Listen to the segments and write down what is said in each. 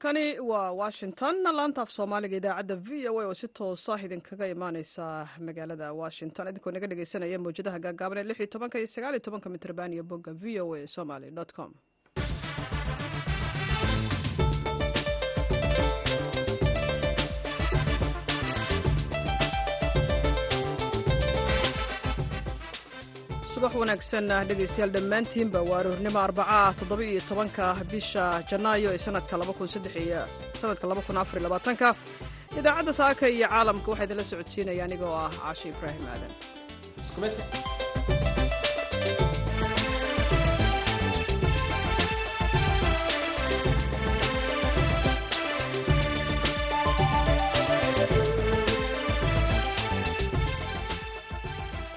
halkani waa washington. Laanta af soomaaliga idaacadda v o a oo si toosa idinkaga imaaneysa magaalada washington. Idinkoo naga dhegeysanaya mawjadaha gaagaaban ee lix iyo tobanka iyo sagaal iyo tobanka mitrban iyo bogga v o a somaly com subax wanaagsan dhegeystayaal dhammaantiinba waa aroornimo arbaca toddoba-iyo tobanka bisha janaayo ee sanadka sanadka labakun afar labaatanka. Idaacadda saaka iyo caalamka waxaa idinla socodsiinaya aniga oo ah caashi ibraahim aadan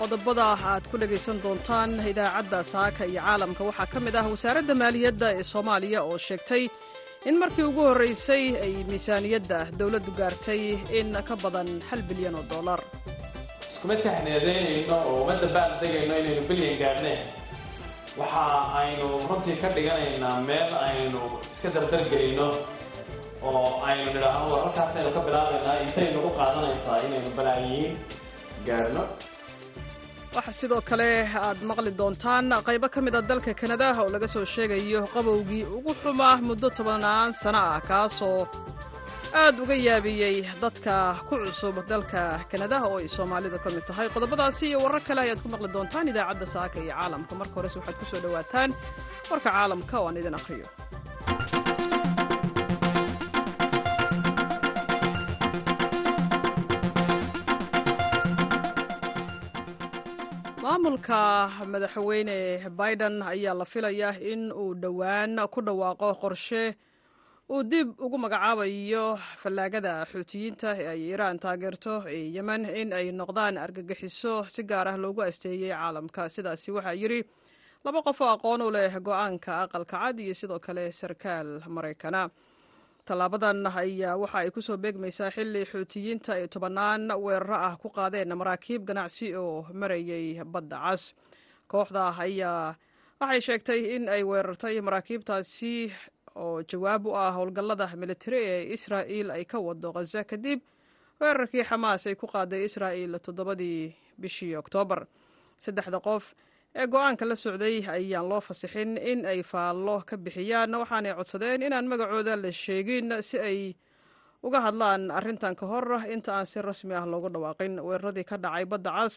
qodobada aad ku dhegaysan doontaan idaacadda saaka iyo caalamka. Waxaa ka mid ah wasaaradda maaliyadda ee soomaaliya oo sheegtay in markii ugu horraysay ay miisaaniyadda dowladdu gaartay in ka badan hal bilyan oo dollar. Iskuma taxneedaynayno oo uma dabaan degayno inaynu bilyan gaadhneen waxa aynu runtii ka dhiganaynaa meel aynu iska dardargelinno oo aynu nidhaahno war halkaasaynu ka bilaabaynaa intaynu u qaadanaysaa inaynu balaayiin gaadhno waxaa sidoo kale aad maqli doontaan qaybo ka mid a dalka kanada oo laga soo sheegayo qabowgii ugu xumaa muddo tobannaan sano ah kaasoo aad uga yaabiyey dadka ku cusub dalka kanada oo ay soomaalidu ka mid tahay. Qodobadaasi iyo warar kale ayaad ku maqli doontaan idaacadda saaka iyo caalamka. Marka horese waxaad ku soo dhowaataan warka caalamka oo aan idin akhriyo maamulka madaxweyne biden ayaa la filayaa in uu dhowaan ku dhawaaqo qorshe uu dib ugu magacaabayo fallaagada xuutiyiinta ee ay iiraan taageerto ee yemen in ay noqdaan argagixiso si gaar ah loogu asteeyey caalamka. Sidaasi waxaa yidhi laba qof oo aqoon u leh go'aanka aqalka cad iyo sidoo kale sarkaal maraykana tallaabadan ayaa waxa ay ku soo beegmaysaa xilli xuutiyiinta ay tobannaan weeraro ah ku qaadeen maraakiib ganacsi oo marayay badda cas. Kooxda ayaa waxay sheegtay in ay weerartay maraakiibtaasi oo jawaab u ah howlgallada militari ee israa'il ay ka wado khaza kadib weerarkii xamaas ay ku qaaday israa'il toddobadii bishii oktoobar. Saddexda qof ee go'aanka la socday ayaan loo fasixin in ay faallo ka bixiyaan. Waxaanay codsadeen inaan magacooda la sheegin si ay uga hadlaan arrintan ka hor inta aan si rasmi ah loogu dhawaaqin. Weeraradii ka dhacay badda cas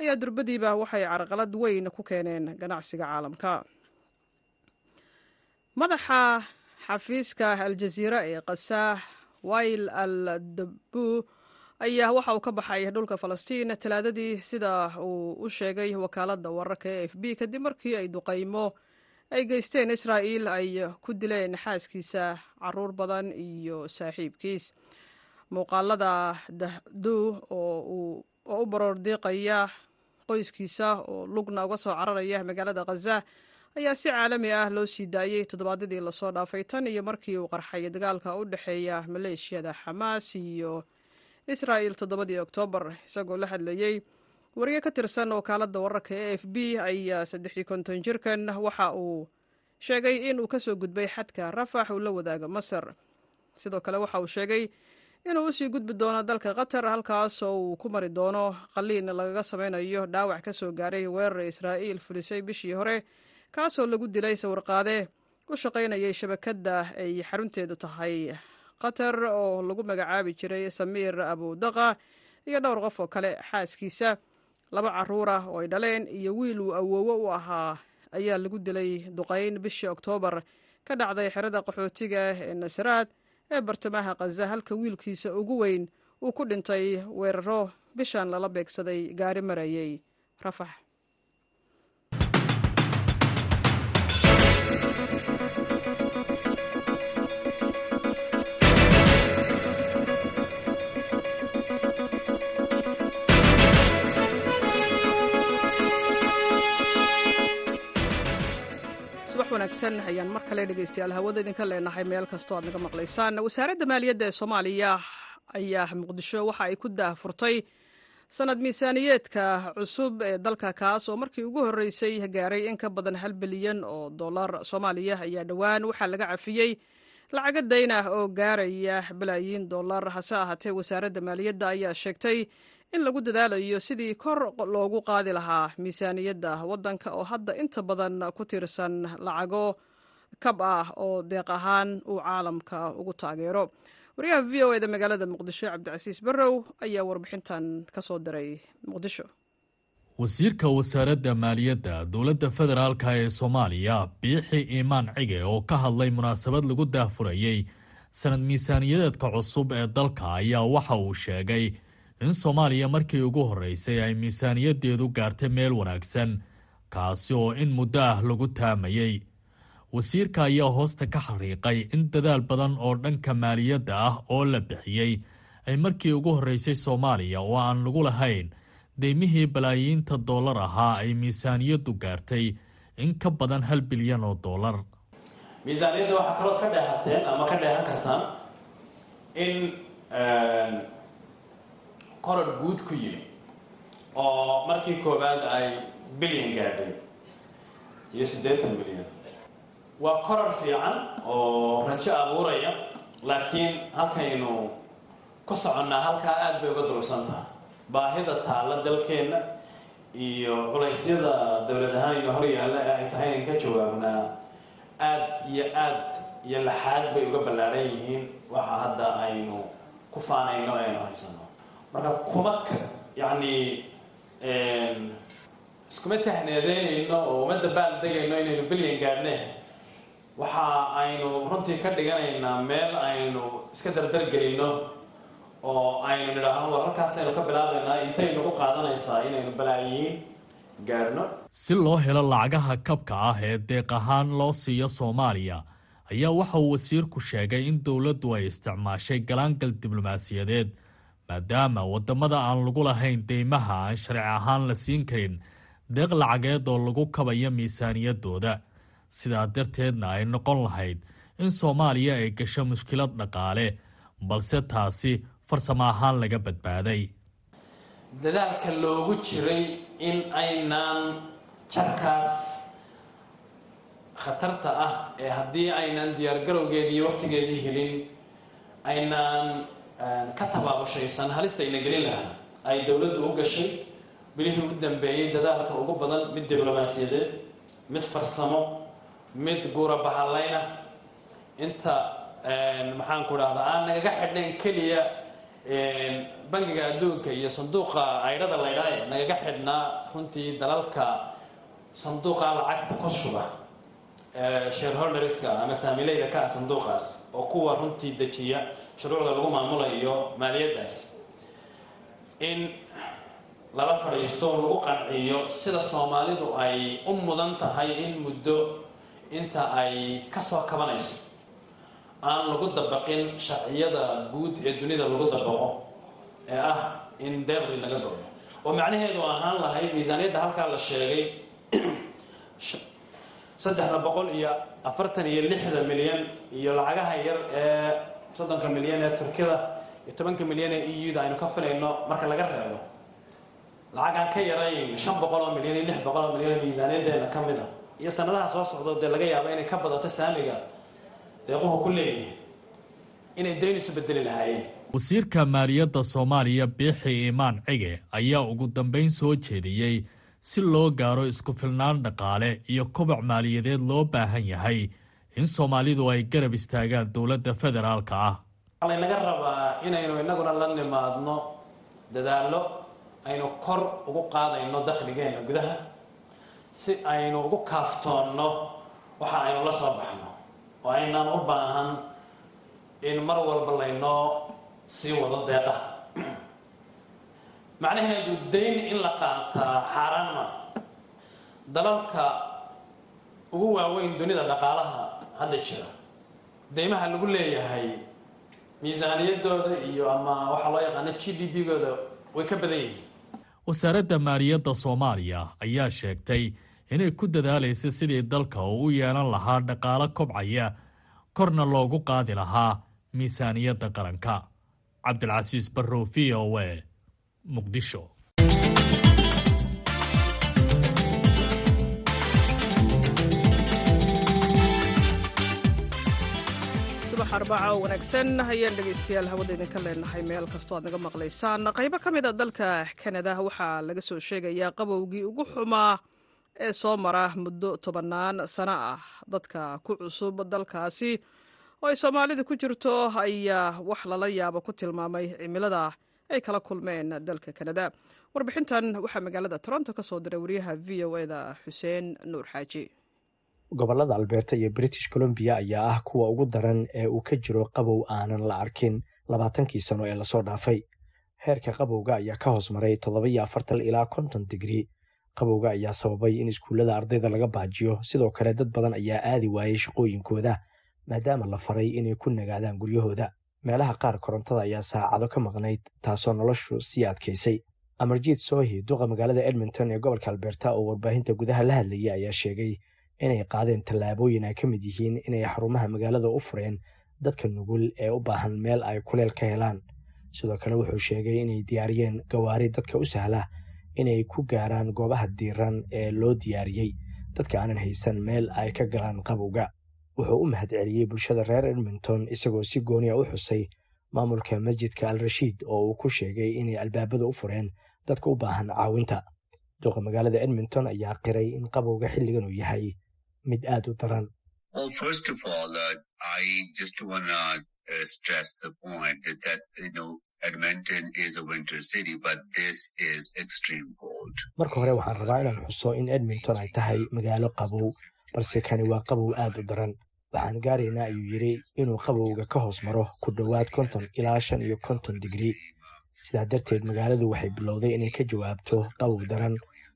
ayaa durbadiiba waxay carqalad weyn ku keeneen ganacsiga caalamka. Madaxa xafiiska aljaziira ee kasaah wail al dabu ayaa waxa uu ka baxay dhulka falastiin. Talaadadii sida uu u sheegay wakaaladda wararka e f b kadib markii ay duqaymo ay geysteen israa'il ay ku dileen xaaskiisa carruur badan iyo saaxiibkiis. Muuqaalada dahdu oo u baroor diiqaya qoyskiisa oo lugna uga soo cararaya magaalada khaza ayaa si caalami ah loo sii daayey toddobaadyadii la soo dhaafay tan iyo markii uu qarxay dagaalka u dhexeeya maleeshiyada xamaas iyo israa'il toddobadii oktoobar isagoo la hadlayey wariye ka tirsan wakaaladda wararka e f b ayaa saddexii konton jirkan waxa uu sheegay in uu ka soo gudbay xadka rafax uu la wadaaga masar. Sidoo kale waxa uu sheegay inuu u sii gudbi doono dalka qatar halkaasoo uu ku mari doono qaliin lagaga sameynayo dhaawac ka soo gaaray weerar israa'iil fulisay bishii hore kaasoo lagu dilay sawirqaade u shaqaynayay shabakadda ay xarunteedu tahay qatar oo lagu magacaabi jiray samiir abudaqa iyo dhowr qof oo kale xaaskiisa. Laba carruur ah oo ay dhaleen iyo wiil uu awoowo u ahaa ayaa lagu dilay duqayn bishii oktoobar ka dhacday xerada qaxootiga ee nasraad ee bartamaha khaza halka wiilkiisa ugu weyn uu ku dhintay weeraro bishan lala beegsaday gaari marayay. Rafax wanaagsan. Ayaan mar kale dhegeystayaal hawada idinka leenahay meel kastoo aad naga maqlaysaan. Wasaaradda maaliyadda ee soomaaliya ayaa muqdisho waxa ay ku daahfurtay sanad miisaaniyeedka cusub ee dalka kaas oo markii ugu horreysay gaaray in ka badan hal bilyan oo dollar soomaaliya ayaa dhowaan waxaa laga cafiyey lacaga dayn ah oo gaaraya balaayiin dollar. Hase ahaatee wasaaradda maaliyadda ayaa sheegtay in lagu dadaalayo sidii kor loogu qaadi lahaa miisaaniyadda waddanka oo hadda inta badan ku tiirsan lacago kab ah oo deeq ahaan uu caalamka ugu taageero. Wariyaha v o eda magaalada muqdisho cabdicasiis barrow ayaa warbixintan ka soo diray muqdisho. Wasiirka wasaaradda maaliyadda dowladda federaalka ee soomaaliya biixi iimaan cige oo ka hadlay munaasabad lagu daahfurayey sanad miisaaniyadeedka cusub ee dalka ayaa waxa uu sheegay in soomaaliya markii ugu horreysay ay miisaaniyaddeedu gaartay meel wanaagsan kaasi oo in muddo ah lagu taamayey wasiirka ayaa hoosta ka xariiqay in dadaal badan oo dhanka maaliyadda ah oo la bixiyey ay markii ugu horreysay soomaaliya oo aan lagu lahayn deymihii balaayiinta dollar ahaa ay miisaaniyaddu gaartay in ka badan hal bilyan oo dollar. Miisaaniyadda waxaa kalood ka dheehateen ama ka dheehan kartaan in koror guud ku yimi oo markii koowaad ay bilyan gaadhay iyo siddeetan milyan waa koror fiican oo rajo abuuraya laakiin halkaynu ku soconnaa halkaa aada bay uga durugsan tahay baahida taalla dalkeenna iyo culaysyada dowlad ahaan ino hor yaalla ee ay tahay in ka jawaabnaa aada iyo aad iyo laxaad bay uga ballaadhan yihiin. Waxa hadda aynu ku faanayno aynu haysano marka kuma yacni iskuma tahneedeynayno oo uma dabaal degayno inaynu bilyan gaadhne waxa aynu runtii ka dhiganaynaa meel aynu iska dardargelinno oo aynu nidhaahno war halkaasaynu ka bilaabaynaa intay nagu qaadanaysaa inaynu balaayiin gaadhno si loo helo lacagaha kabka ah ee deeq ahaan loo siiyo soomaaliya ayaa waxa uu wasiirku sheegay in dowladdu ay isticmaashay galaangal diblomaasiyadeed maadaama waddamada aan lagu lahayn deymaha aan sharci ahaan la siin karin deeq lacageed oo lagu kabayo miisaaniyaddooda sidaa darteedna ay noqon lahayd in soomaaliya ay gasho mushkilad dhaqaale balse taasi farsamo ahaan laga badbaaday. Dadaalka loogu jiray in aynaan jarkaas khatarta ah ee haddii aynaan diyaargarowgeedii iyo wakhtigeedii helin aynaan ka tabaabushaysan halistayna gelin lahaa ay dowladdu u gashay bilihii u dambeeyey dadaalka ugu badan mid diblomaasiyadeed mid farsamo mid guura bahallayna inta maxaanku dhahdaa aan nagaga xidhnayn keliya bangiga adduunka iyo sanduuqa aydhada laydhaaye nagaga xidhnaa runtii dalalka sanduuqa lacagta ku shuba shareholderska ama saamileyda ka ah sanduuqaas oo kuwa runtii dejiya shuruucda lagu maamulayo maaliyaddaas. In lala fadhiisto lagu qanciyo sida soomaalidu ay u mudan tahay in muddo inta ay ka soo kabanayso. Aan lagu dabaqin sharciyada guud ee dunida lagu dabaqo ee ah in deeqdii laga doodo oo macnaheedu ahaan lahayd miisaaniyadda halkaa la sheegay saddexda boqol iyo afartan iyo lixda milyan iyo lacagaha yar ee soddonka milyan ee turkida iyo tobanka milyan ee e u-da aynu ka filayno marka laga reebo. Lacag aan ka yarayn shan boqol oo milyan iyo lix boqol oo milyan oo miisaaniyaddeena ka mid a iyo sanadaha soo socdo dee laga yaabo inay ka badato saamiga deequhu ku leeyihiin. Inay dayn isu bedeli lahaayeen. Wasiirka maaliyadda soomaaliya biixi iimaan cige ayaa ugu dambayn soo jeediyey si loo gaaro isku filnaan dhaqaale iyo koboc maaliyadeed loo baahan yahay. In soomaalidu ay garab istaagaan dowladda federaalka ah. Waxaa laynaga rabaa inaynu innaguna la nimaadno dadaallo aynu kor ugu qaadayno dakhligeenna gudaha si aynu ugu kaaftoonno waxa aynu la soo baxno. Oo aynaan u baahan in mar walba laynoo sii wado deeqaha macnaheedu dayn in la qaataa xaaraan maaha dalalka ugu waaweyn dunida dhaqaalaha hadda jira. Deymaha lagu leeyahay miisaaniyaddooda iyo ama waxaa loo yaqaano g d b-gooda way ka badan yihiin. Wasaaradda maaliyadda soomaaliya ayaa sheegtay inay ku dadaalaysa sidii dalka uu u yeelan lahaa dhaqaalo kobcaya korna loogu qaadi lahaa miisaaniyadda qaranka. Cabdilcasiis barrow v o e muqdisho oo wanaagsan ayaan dhegaystayaal hawada idinka leenahay meel kastoo aad naga maqlaysaan. Qaybo ka mid a dalka kanada waxaa laga soo sheegayaa qabowgii ugu xumaa ee soo mara muddo tobannaan sano ah. Dadka ku cusub dalkaasi oo ay soomaalida ku jirto ayaa wax lala yaabo ku tilmaamay cimilada ay kala kulmeen dalka kanada warbixintan waxaa magaalada toronto ka soo diray wariyaha v o eda xuseen nuur xaaji gobollada alberta iyo british columbia ayaa ah kuwa ugu daran ee uu ka jiro qabow aanan la arkin labaatankii sano ee la soo dhaafay. Heerka qabowga ayaa ka hoos maray toddoba-iyo afartan ilaa konton digrii qabowga ayaa sababay in iskuullada ardayda laga baajiyo sidoo kale dad badan ayaa aadi waayey shaqooyinkooda maadaama la faray inay ku nagaadaan guryahooda meelaha qaar korontada ayaa saacado ka maqnayd taasoo noloshu sii adkaysay. Amarjiid sohi duqa magaalada edmonton ee gobolka alberta oo warbaahinta gudaha la hadlayay ayaa sheegay inay qaadeen tallaabooyin ay ka mid yihiin inay xarumaha magaalada u fureen dadka nugul ee u baahan meel ay kuleel ka helaan. Sidoo kale wuxuu sheegay inay diyaariyeen gawaari dadka u sahla inay ku gaaraan goobaha diiran ee loo diyaariyey dadka aanan haysan meel ay ka galaan qabowga wuxuu u mahad celiyey bulshada reer edmonton isagoo si gooniya u xusay maamulka masjidka al rashiid oo uu ku sheegay inay albaabada u fureen dadka u baahan caawinta. Duqa magaalada edmonton ayaa qiray in qabowga xilligan uu yahay mid aad u daran. Marka hore waxaan rabaa inaan xuso in edmonton ay tahay magaalo qabow balse kani waa qabow aad u daran waxaan gaaraynaa ayuu yidhi inuu qabowga ka hoos maro ku dhowaad konton ilaa shan iyo konton digrii sidaa darteed magaaladu waxay bilowday inay ka jawaabto qabow daran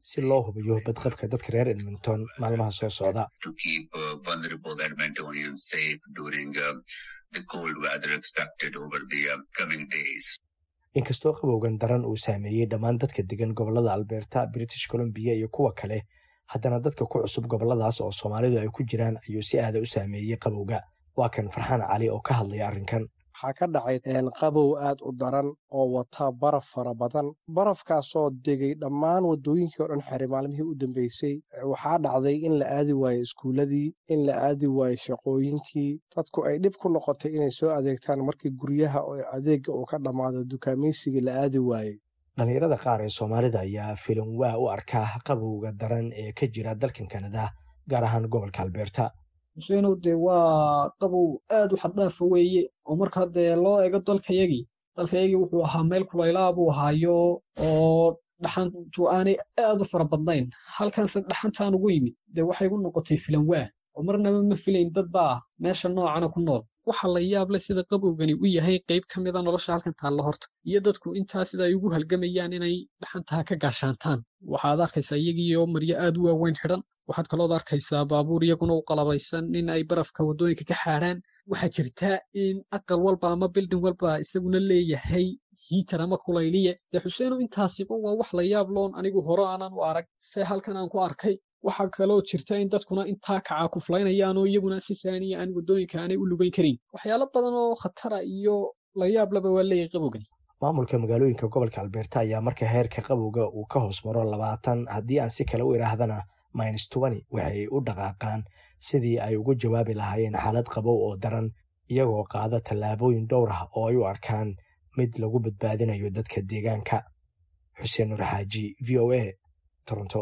si loo hubiyo badqabka dadka reer edmonton maalmaha soo socda. Inkastoo qabowgan daran uu saameeyey dhammaan dadka degan gobollada alberta british columbia iyo kuwa kale haddana dadka ku cusub gobolladaas oo soomaalidu ay ku jiraan ayuu si aada u saameeyey qabowga. Waa kan farxaan cali oo ka hadlaya arrinkan. Waxaa ka dhacay qabow aad u daran oo wata baraf fara badan. Barafkaasoo degay dhammaan waddooyinkii oo dhan xere maalmihii u dambeysay. Waxaa dhacday in la aadi waayo iskuulladii in la aadi waayo shaqooyinkii. Dadku ay dhib ku noqotay inay soo adeegtaan markii guryaha oo adeegga uu ka dhammaado dukaamaysigii la aadi waayey dhallinyarada qaar ee soomaalida ayaa filan waa u arkaa qabowga daran ee ka jira dalkan kanada gaar ahaan gobolka alberta. Xuseenow dee waa qabow aad u xaddaafa weeye oo markaa dee loo ego dalkayagii dalkayagii wuxuu ahaa meel kulaylaa buu ahaayo oo dhaxantu aanay aad u fara badnayn. Halkanse dhaxantaan ugu yimid dee waxay igu noqotay filan waa oo marnaba ma filayn dad baa meesha noocana ku nool waxa la yaab sida qabowgani u yahay qayb ka mida nolosha halkan taalla horta. Iyo dadku intaa sida ay ugu halgamayaan inay dhaxantaha ka gaashaantaan. Waxaad arkaysaa iyagiioo maryo aad u waaweyn xidhan. Waxaad kalood arkaysaa baabuur iyaguna u qalabaysan in ay barafka waddooyinka ka xaadhaan waxaa jirta in aqal walba ama bildin walba isaguna leeyahay hiitar ama kulayliye. Dee xuseenow intaasiba waa wax la yaab loon anigu hore aanan u arag. Se halkan aan ku arkay waxaa kaloo jirta in dadkuna intaa kacaa kuflaynayaanoo iyaguna si saaniya aan waddooyinka aanay u lugayn karin. Waxyaalo badan oo khatara iyo la yaablaba waa leeyahay qabowgani maamulka magaalooyinka gobolka alberta ayaa marka heerka qabowga uu ka hoos maro labaatan haddii aan si kale u idhaahdana minus tobani waxay u dhaqaaqaan. Sidii ay ugu jawaabi lahaayeen xaalad qabow oo daran iyagoo qaada tallaabooyin dhowr ah oo ay u arkaan mid lagu badbaadinayo dadka deegaanka. Xuseen nur xaaji v o a toronto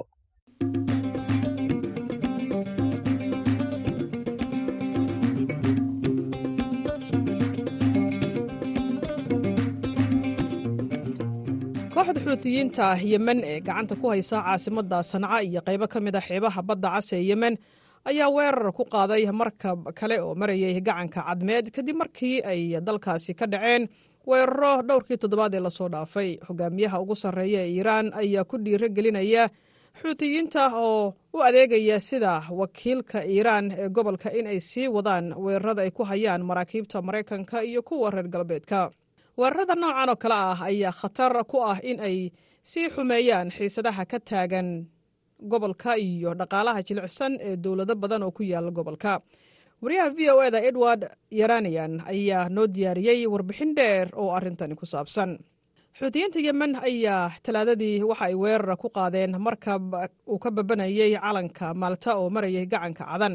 xuutiyiinta yemen ee gacanta ku haysa caasimadda sanca iyo qaybo ka mid a xeebaha badda cas ee yemen ayaa weerar ku qaaday markab kale oo marayay gacanka cadmeed kadib markii ay dalkaasi ka dhaceen. Weeraro dhowrkii toddobaad ee la soo dhaafay hogaamiyaha ugu sarreeya ee iiraan ayaa ku dhiiro gelinaya xuutiyiinta oo u adeegaya sida wakiilka iiraan ee gobolka in ay sii wadaan weerarada ay ku hayaan maraakiibta maraykanka iyo kuwa reer galbeedka weerarada noocan oo kale ah ayaa khatar ku ah in ay sii xumeeyaan xiisadaha ka taagan gobolka iyo dhaqaalaha jilicsan ee dowlado badan oo ku yaalla gobolka. Wariyaha v o eda edward yaranian ayaa noo diyaariyey warbixin dheer oo arrintani ku saabsan. Xuutiyiinta yemen ayaa talaadadii waxa ay weerara ku qaadeen markab uu ka babanayay calanka maalta oo marayay gacanka cadan.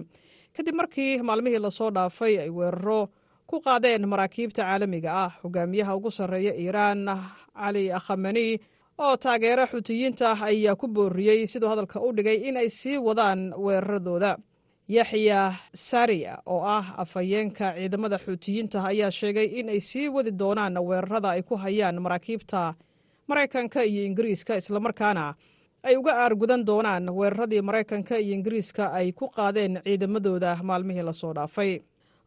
Kadib markii maalmihii la soo dhaafay ay weeraro ku qaadeen maraakiibta caalamiga ah. Hogaamiyaha ugu sarreeya iiraan cali khamani oo taageera xuutiyiinta ayaa ku booriyey siduu hadalka u dhigay in ay sii wadaan weeraradooda. Yaxya sariya oo ah afhayeenka ciidamada xuutiyiinta ayaa sheegay in ay sii wadi doonaan weerarada ay ku hayaan maraakiibta maraykanka iyo ingiriiska islamarkaana ay uga aargudan doonaan weeraradii maraykanka iyo ingiriiska ay ku qaadeen ciidamadooda maalmihii la soo dhaafay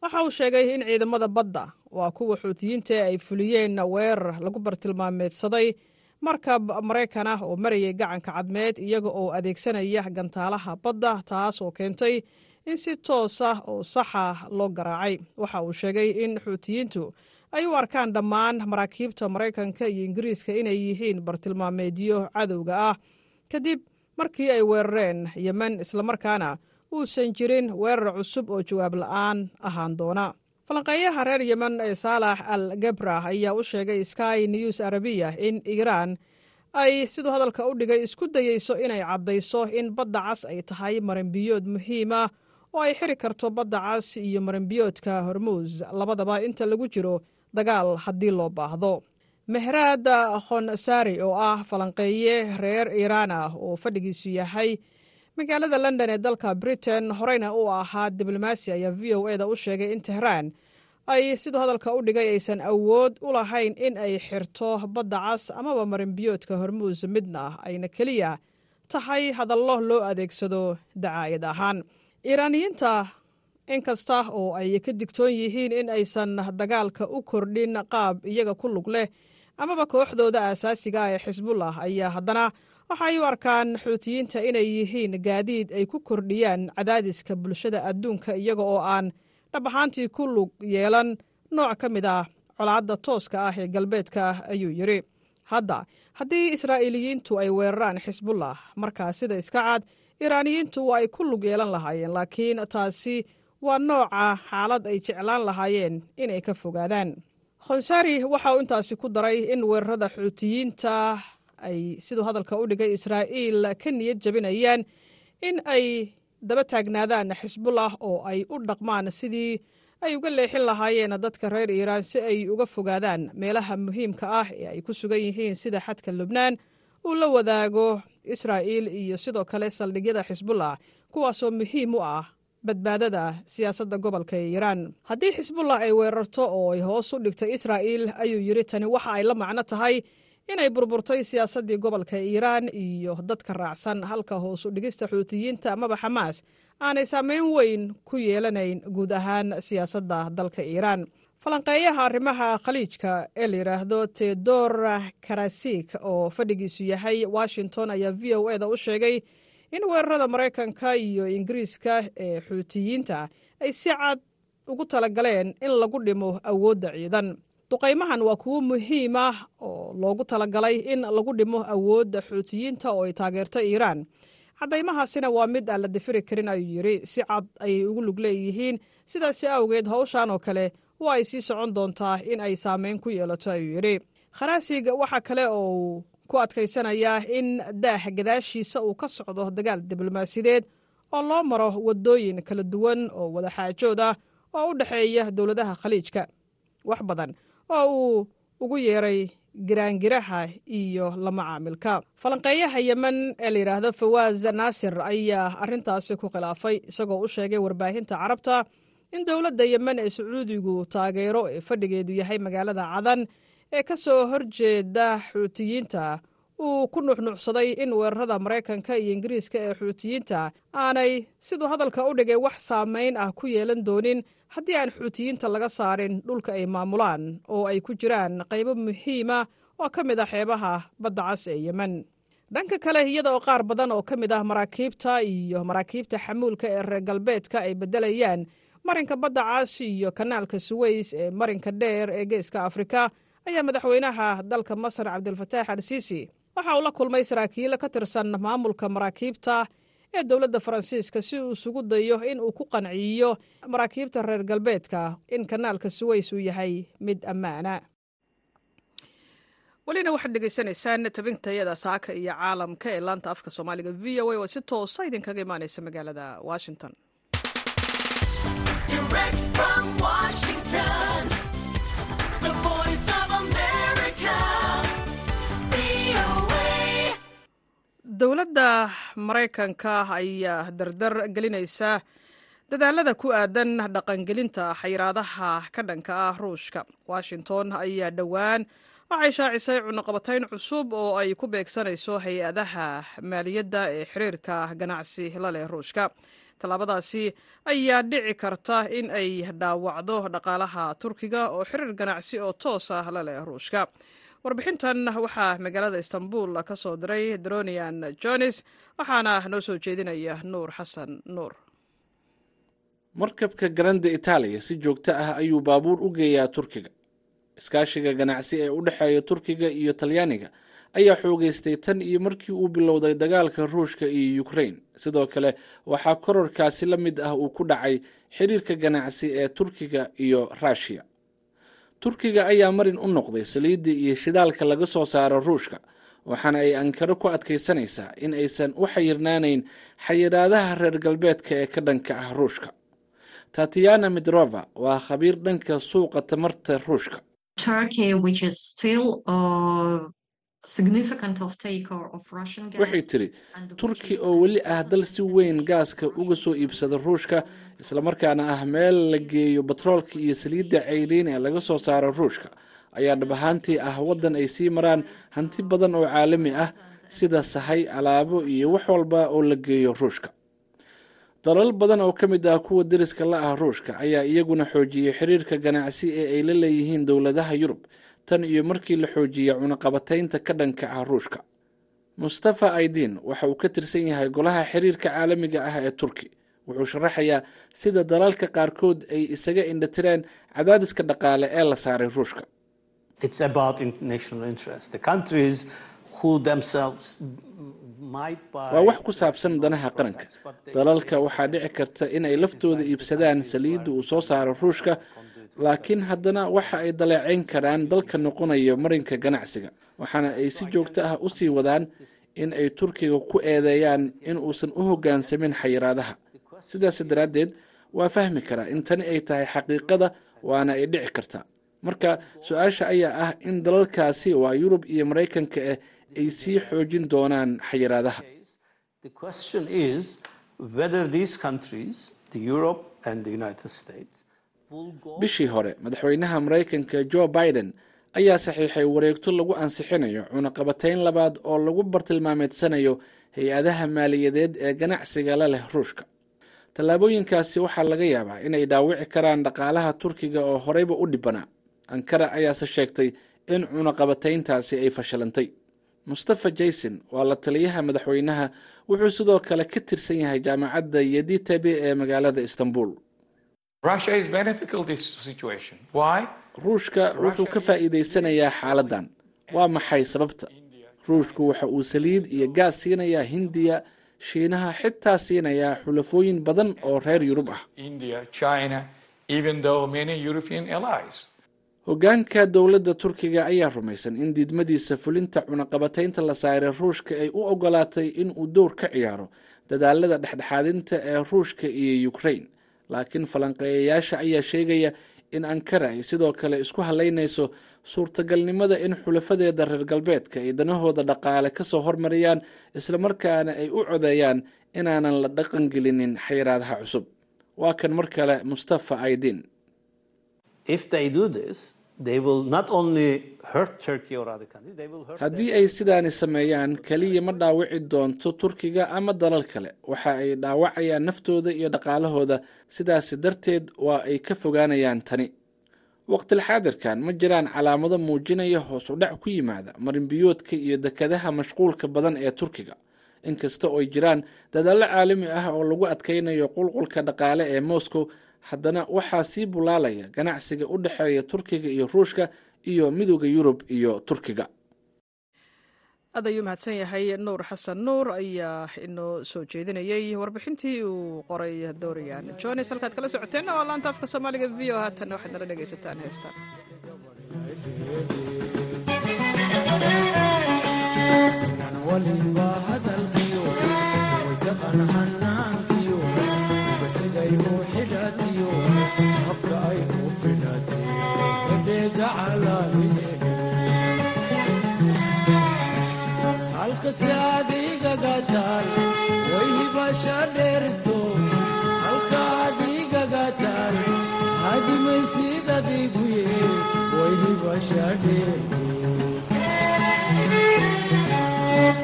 waxa uu sheegay in ciidamada badda waa kuwa xuutiyiinta ay fuliyeen weerar lagu bartilmaameedsaday markab maraykan ah oo marayay gacanka cadmeed iyaga oo adeegsanaya gantaalaha badda taas oo keentay in si toos ah oo saxa loo garaacay. Waxa uu sheegay in xuutiyiintu ay u arkaan dhammaan maraakiibta maraykanka iyo ingiriiska inay yihiin bartilmaameedyo cadowga ah. Kadib markii ay weerareen yemen islamarkaana uusan jirin weerar cusub oo jawaab la'aan ahaan doona. Falanqeeyaha reer yemen ee saalax al gebra ayaa u sheegay sky news arabiya in iiraan ay siduu hadalka u dhigay isku dayeyso inay caddayso in badda cas ay tahay maranbiyood muhiima oo ay xiri karto badda cas iyo maranbiyoodka hormuus labadaba inta lagu jiro dagaal haddii loo baahdo. Mehraad khonsari oo ah falanqeeye reer iiraan ah oo fadhigiisu yahay magaalada london ee dalka britain horeyna uu ahaa diblomaasi ayaa v o eda u sheegay in tehraan ay siduu hadalka u dhigay aysan awood u lahayn in ay xirto badda cas amaba marinbiyoodka hormuus midna ayna keliya tahay hadallo loo adeegsado dacaayad ahaan. Iiraaniyiinta inkasta oo ay ka digtoon yihiin in aysan dagaalka u kordhin qaab iyaga ku lug leh amaba kooxdooda aasaasiga ah ee xisbullah ayaa haddana waxay u arkaan xuutiyiinta inay yihiin gaadiid ay ku kordhiyaan cadaadiska bulshada adduunka iyaga oo aan dhab ahaantii ku lug yeelan. Nooc ka mid ah colaadda tooska ah ee galbeedka ayuu yidhi hadda haddii israa'iiliyiintu ay weeraraan xisbullah markaa sida iska cad iiraaniyiintu waa ay ku lug yeelan lahaayeen laakiin taasi waa nooca xaalad ay jeclaan lahaayeen inay ka fogaadaan. Khonsari waxa uu intaasi ku daray in weerarada xuutiyiinta ay siduu hadalka u dhigay israa'iil ka niyad jabinayaan in ay daba taagnaadaan xisbullah oo ay u dhaqmaan sidii ay uga leexin lahaayeen dadka reer iiraan si ay uga fogaadaan meelaha muhiimka ah ee ay ku sugan yihiin sida xadka lubnaan uu la wadaago israa'iil iyo sidoo kale saldhigyada xisbullah kuwaasoo muhiim u ah badbaadada siyaasadda gobolka ee iiraan. Haddii xisbullah ay weerarto oo ay hoos u dhigtay israa'iil ayuu yidhi tani waxa ay la macno tahay inay burburtay siyaasaddii gobolka iiraan iyo dadka raacsan. Halka hoos u dhigista xuutiyiinta amaba xamaas aanay saameyn weyn ku yeelanayn guud ahaan siyaasadda dalka iiraan. Falanqeeyaha arrimaha khaliijka ee la yidhaahdo tedor karasik oo fadhigiisu yahay washington ayaa v o eda u sheegay in weerarada maraykanka iyo ingiriiska ee xuutiyiinta ay si cad ugu talagaleen in lagu dhimo awoodda ciidan duqaymahan waa kuwo muhiim ah oo loogu talagalay in lagu dhimo awoodda xuutiyiinta oo ay taageerto iiraan. Caddaymahaasina waa mid aan la difiri karin ayuu yidhi si cad ayay ugu lug leeyihiin. Sidaasi awgeed howshan oo kale waa ay sii socon doontaa in ay saameyn ku yeelato ayuu yidhi kharaasig waxaa kale oo uu ku adkaysanayaa in daah gadaashiisa uu ka socdo dagaal diblomaasiyadeed oo loo maro waddooyin kala duwan oo wadaxaajood ah oo u dhexeeya dowladaha khaliijka. Wax badan oo uu ugu yeeray giraangiraha iyo lama caamilka. Falanqeeyaha yemen ee la yidhaahdo fawaaz naasir ayaa arrintaasi ku khilaafay isagoo u sheegay warbaahinta carabta in dowladda yemen ee sacuudigu taageero ee fadhigeedu yahay magaalada cadan ee ka soo horjeeda xuutiyiinta uu ku nuxnuucsaday in weerarada maraykanka iyo ingiriiska ee xuutiyiinta aanay siduu hadalka u dhigay wax saamayn ah ku yeelan doonin haddii aan xuutiyiinta laga saarin dhulka ay maamulaan oo ay ku jiraan qaybo muhiima oo ka mid ah xeebaha badda cas ee yemen. Dhanka kale iyada oo qaar badan oo ka mid ah maraakiibta iyo maraakiibta xamuulka ee reer galbeedka ay beddelayaan marinka badda cas iyo kanaalka suweys ee marinka dheer ee geeska afrika ayaa madaxweynaha dalka masar cabdilfataax al siisi waxa uu la kulmay saraakiil ka tirsan maamulka maraakiibta ee dowladda faransiiska si uu isugu dayo in uu ku qanciyo maraakiibta reer galbeedka in kanaalka suweys uu yahay mid ammaana. Welina waxaad dhegaysanaysaan tabintayada saaka iyo caalamka ee laanta afka soomaaliga. V o a oo si toosa idinkaga imaanaysa magaalada washington dowladda maraykanka ayaa dardar gelinaysa dadaalada ku aadan dhaqangelinta xayiraadaha ka dhanka ah ruushka. Washington ayaa dhowaan waxay shaacisay cunuqabatayn cusub oo ay ku beegsanayso hay'adaha maaliyadda ee xiriirka ganacsi la leh ruushka. Tallaabadaasi ayaa dhici karta in ay dhaawacdo dhaqaalaha turkiga oo xiriir ganacsi oo toos ah la leh ruushka warbixintan waxaa magaalada istanbul ka soo diray dronian jones waxaana noo soo jeedinaya nuur xasan nuur markabka garanda itaaliya si joogto ah ayuu baabuur u geeyaa turkiga. Iskaashiga ganacsi ee u dhexeeya turkiga iyo talyaaniga ayaa xoogeystay tan iyo markii uu bilowday dagaalka ruushka iyo ukrain sidoo kale waxaa kororkaasi la mid ah uu ku dhacay xiriirka ganacsi ee turkiga iyo ruushiya turkiga ayaa marin u noqday saliidda iyo shidaalka laga soo saaro ruushka waxaana ay ankaro ku adkaysanaysaa in aysan u xayirnaanayn xayiraadaha reer galbeedka ee ka dhanka ah ruushka. Tatiyana midrova waa khabiir dhanka suuqa tamarta ruushka Waxay tiri turki oo weli ah dal si weyn gaaska uga soo iibsada ruushka islamarkaana ah meel la geeyo batroolka iyo saliidda cayriin ee laga soo saaro ruushka. Ayaa dhab ahaantii ah waddan ay sii maraan hanti badan oo caalami ah sida sahay alaabo iyo wax walba oo la geeyo ruushka. Dalal badan oo ka mid ah kuwa deriska la ah ruushka ayaa iyaguna xoojiyey xiriirka ganacsi ee ay la leeyihiin dowladaha yurub tan iyo markii la xoojiyey cunaqabataynta ka dhanka ah ruushka mustafa aydin waxa uu ka tirsan yahay golaha xiriirka caalamiga ah ee turki wuxuu sharaxayaa sida dalalka qaarkood ay isaga indhatireen cadaadiska dhaqaale ee la saaray ruushka It's about international interest. The countries who themselves might buy. waa wax ku saabsan danaha qaranka dalalka waxaa dhici karta inay laftooda iibsadaan saliidda uu soo saaro ruushka laakiin haddana waxa ay daleecayn karaan dalka noqonayo marinka ganacsiga waxaana ay si joogto ah u sii wadaan in ay turkiga ku eedeeyaan in uusan u hoggaansamin xayiraadaha. Sidaas daraaddeed waa fahmi karaa in tani ay tahay xaqiiqada waana ay dhici kartaa marka su'aasha ayaa ah in dalalkaasi waa yurub iyo maraykanka ah ay sii xoojin doonaan xayiraadaha bishii hore madaxweynaha maraykanka joe biden ayaa saxiixay wareegto lagu ansixinayo cunaqabatayn labaad oo lagu bartilmaameedsanayo hay'adaha maaliyadeed ee ganacsiga la leh ruushka. Tallaabooyinkaasi waxaa laga yaabaa inay dhaawici karaan dhaqaalaha turkiga oo horeyba u dhibanaa ankara ayaase sheegtay in cunaqabatayntaasi ay fashilantay. Mustafa jayson waa la taliyaha madaxweynaha wuxuu sidoo kale ka tirsan yahay jaamacadda yeditabe ee magaalada istanbul ruushka wuxuu ka faa'iidaysanayaa xaaladdan. Waa maxay sababta? Ruushku waxa uu saliid iyo gaas siinayaa hindiya shiinaha xitaa siinayaa xulafooyin badan oo reer yurub ah. India, China, even though many European allies. hoggaanka dowladda turkiga ayaa rumaysan. In diidmadiisa fulinta cunaqabataynta la saaray ruushka ay u ogolaatay in uu dowr ka ciyaaro dadaalada dhexdhexaadinta ee ruushka iyo ukrain laakiin falanqeeyayaasha ayaa sheegaya in ankara ay sidoo kale isku halaynayso suurtagalnimada in xulafadeeda reer galbeedka ay danahooda dhaqaale ka soo hormariyaan islamarkaana ay u codeeyaan inaanan la dhaqangelinin xayiraadaha cusub. Waa kan mar kale mustafa aydin If they do this, they will not only hurt Turkey or other countries, they will hurt. haddii ay sidaani sameeyaan keliya ma dhaawici doonto turkiga ama dalal kale. Waxa ay dhaawacayaan naftooda iyo dhaqaalahooda. Sidaasi darteed waa ay ka fogaanayaan tani. Waqtilxaadirkan ma jiraan calaamado muujinaya hoos u dhac ku yimaada marinbiyoodka iyo dekadaha mashquulka badan ee turkiga. Inkasta oo ay jiraan dadaallo caalami ah oo lagu adkaynayo qulqulka dhaqaale ee moscow haddana waxaa sii bulaalaya ganacsiga u dhexeeya turkiga iyo ruushka iyo midooda yurub iyo turkiga. Aad ayuu mahadsan yahay nuur xasan nuur ayaa inoo soo jeedinayey warbixintii uu qoray dorian jones halkaad kala socoteen waa laanta afka soomaaliga v o haatanna waxaad nala dhegaysataan heestaan halkasi aad igaga taal way hibasha dheerto halka aad igaga taal hadimaysid adigu ye way hibasha dheerto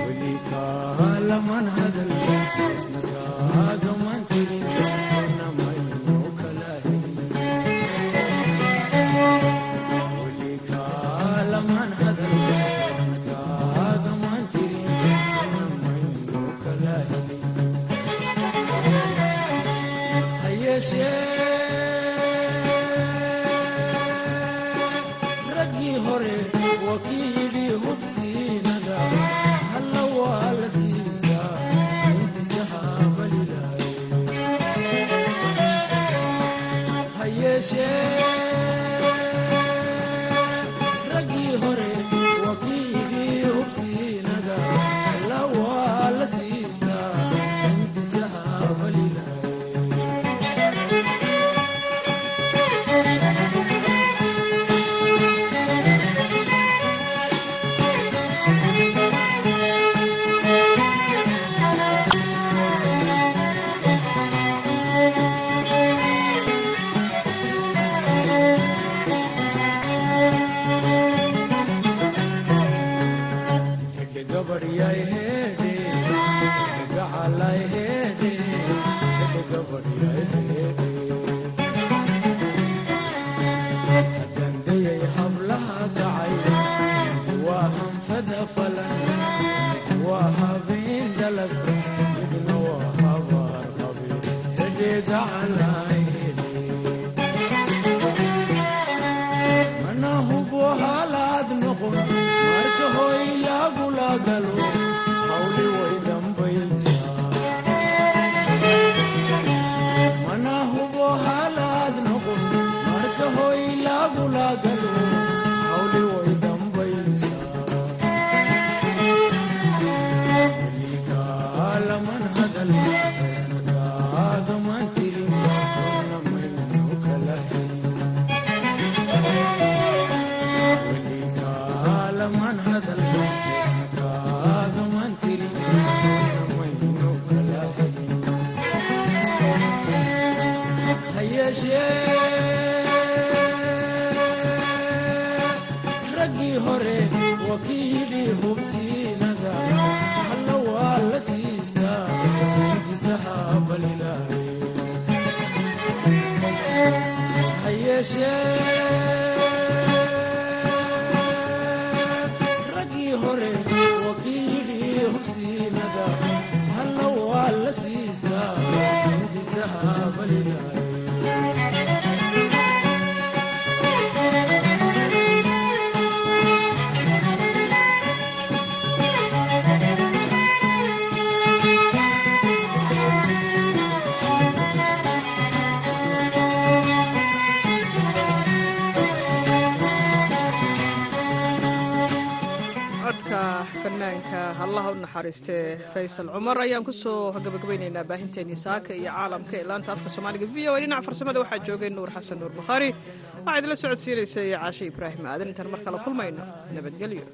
weli kaalamana hadal isna kaaga ha yeeshee allah u naxariistee faysal cumar ayaan ku soo gabagabaynaynaa baahinteennii saaka iyo caalamka ee laanta afka soomaaliga. V o dhinaca farsamada waxaa joogay nuur xasan nuur bukhaari. Waxaa idinla socodsiinaysa iyo caashe ibraahim aadan intaan mar kale kulmayno nabadgelyo.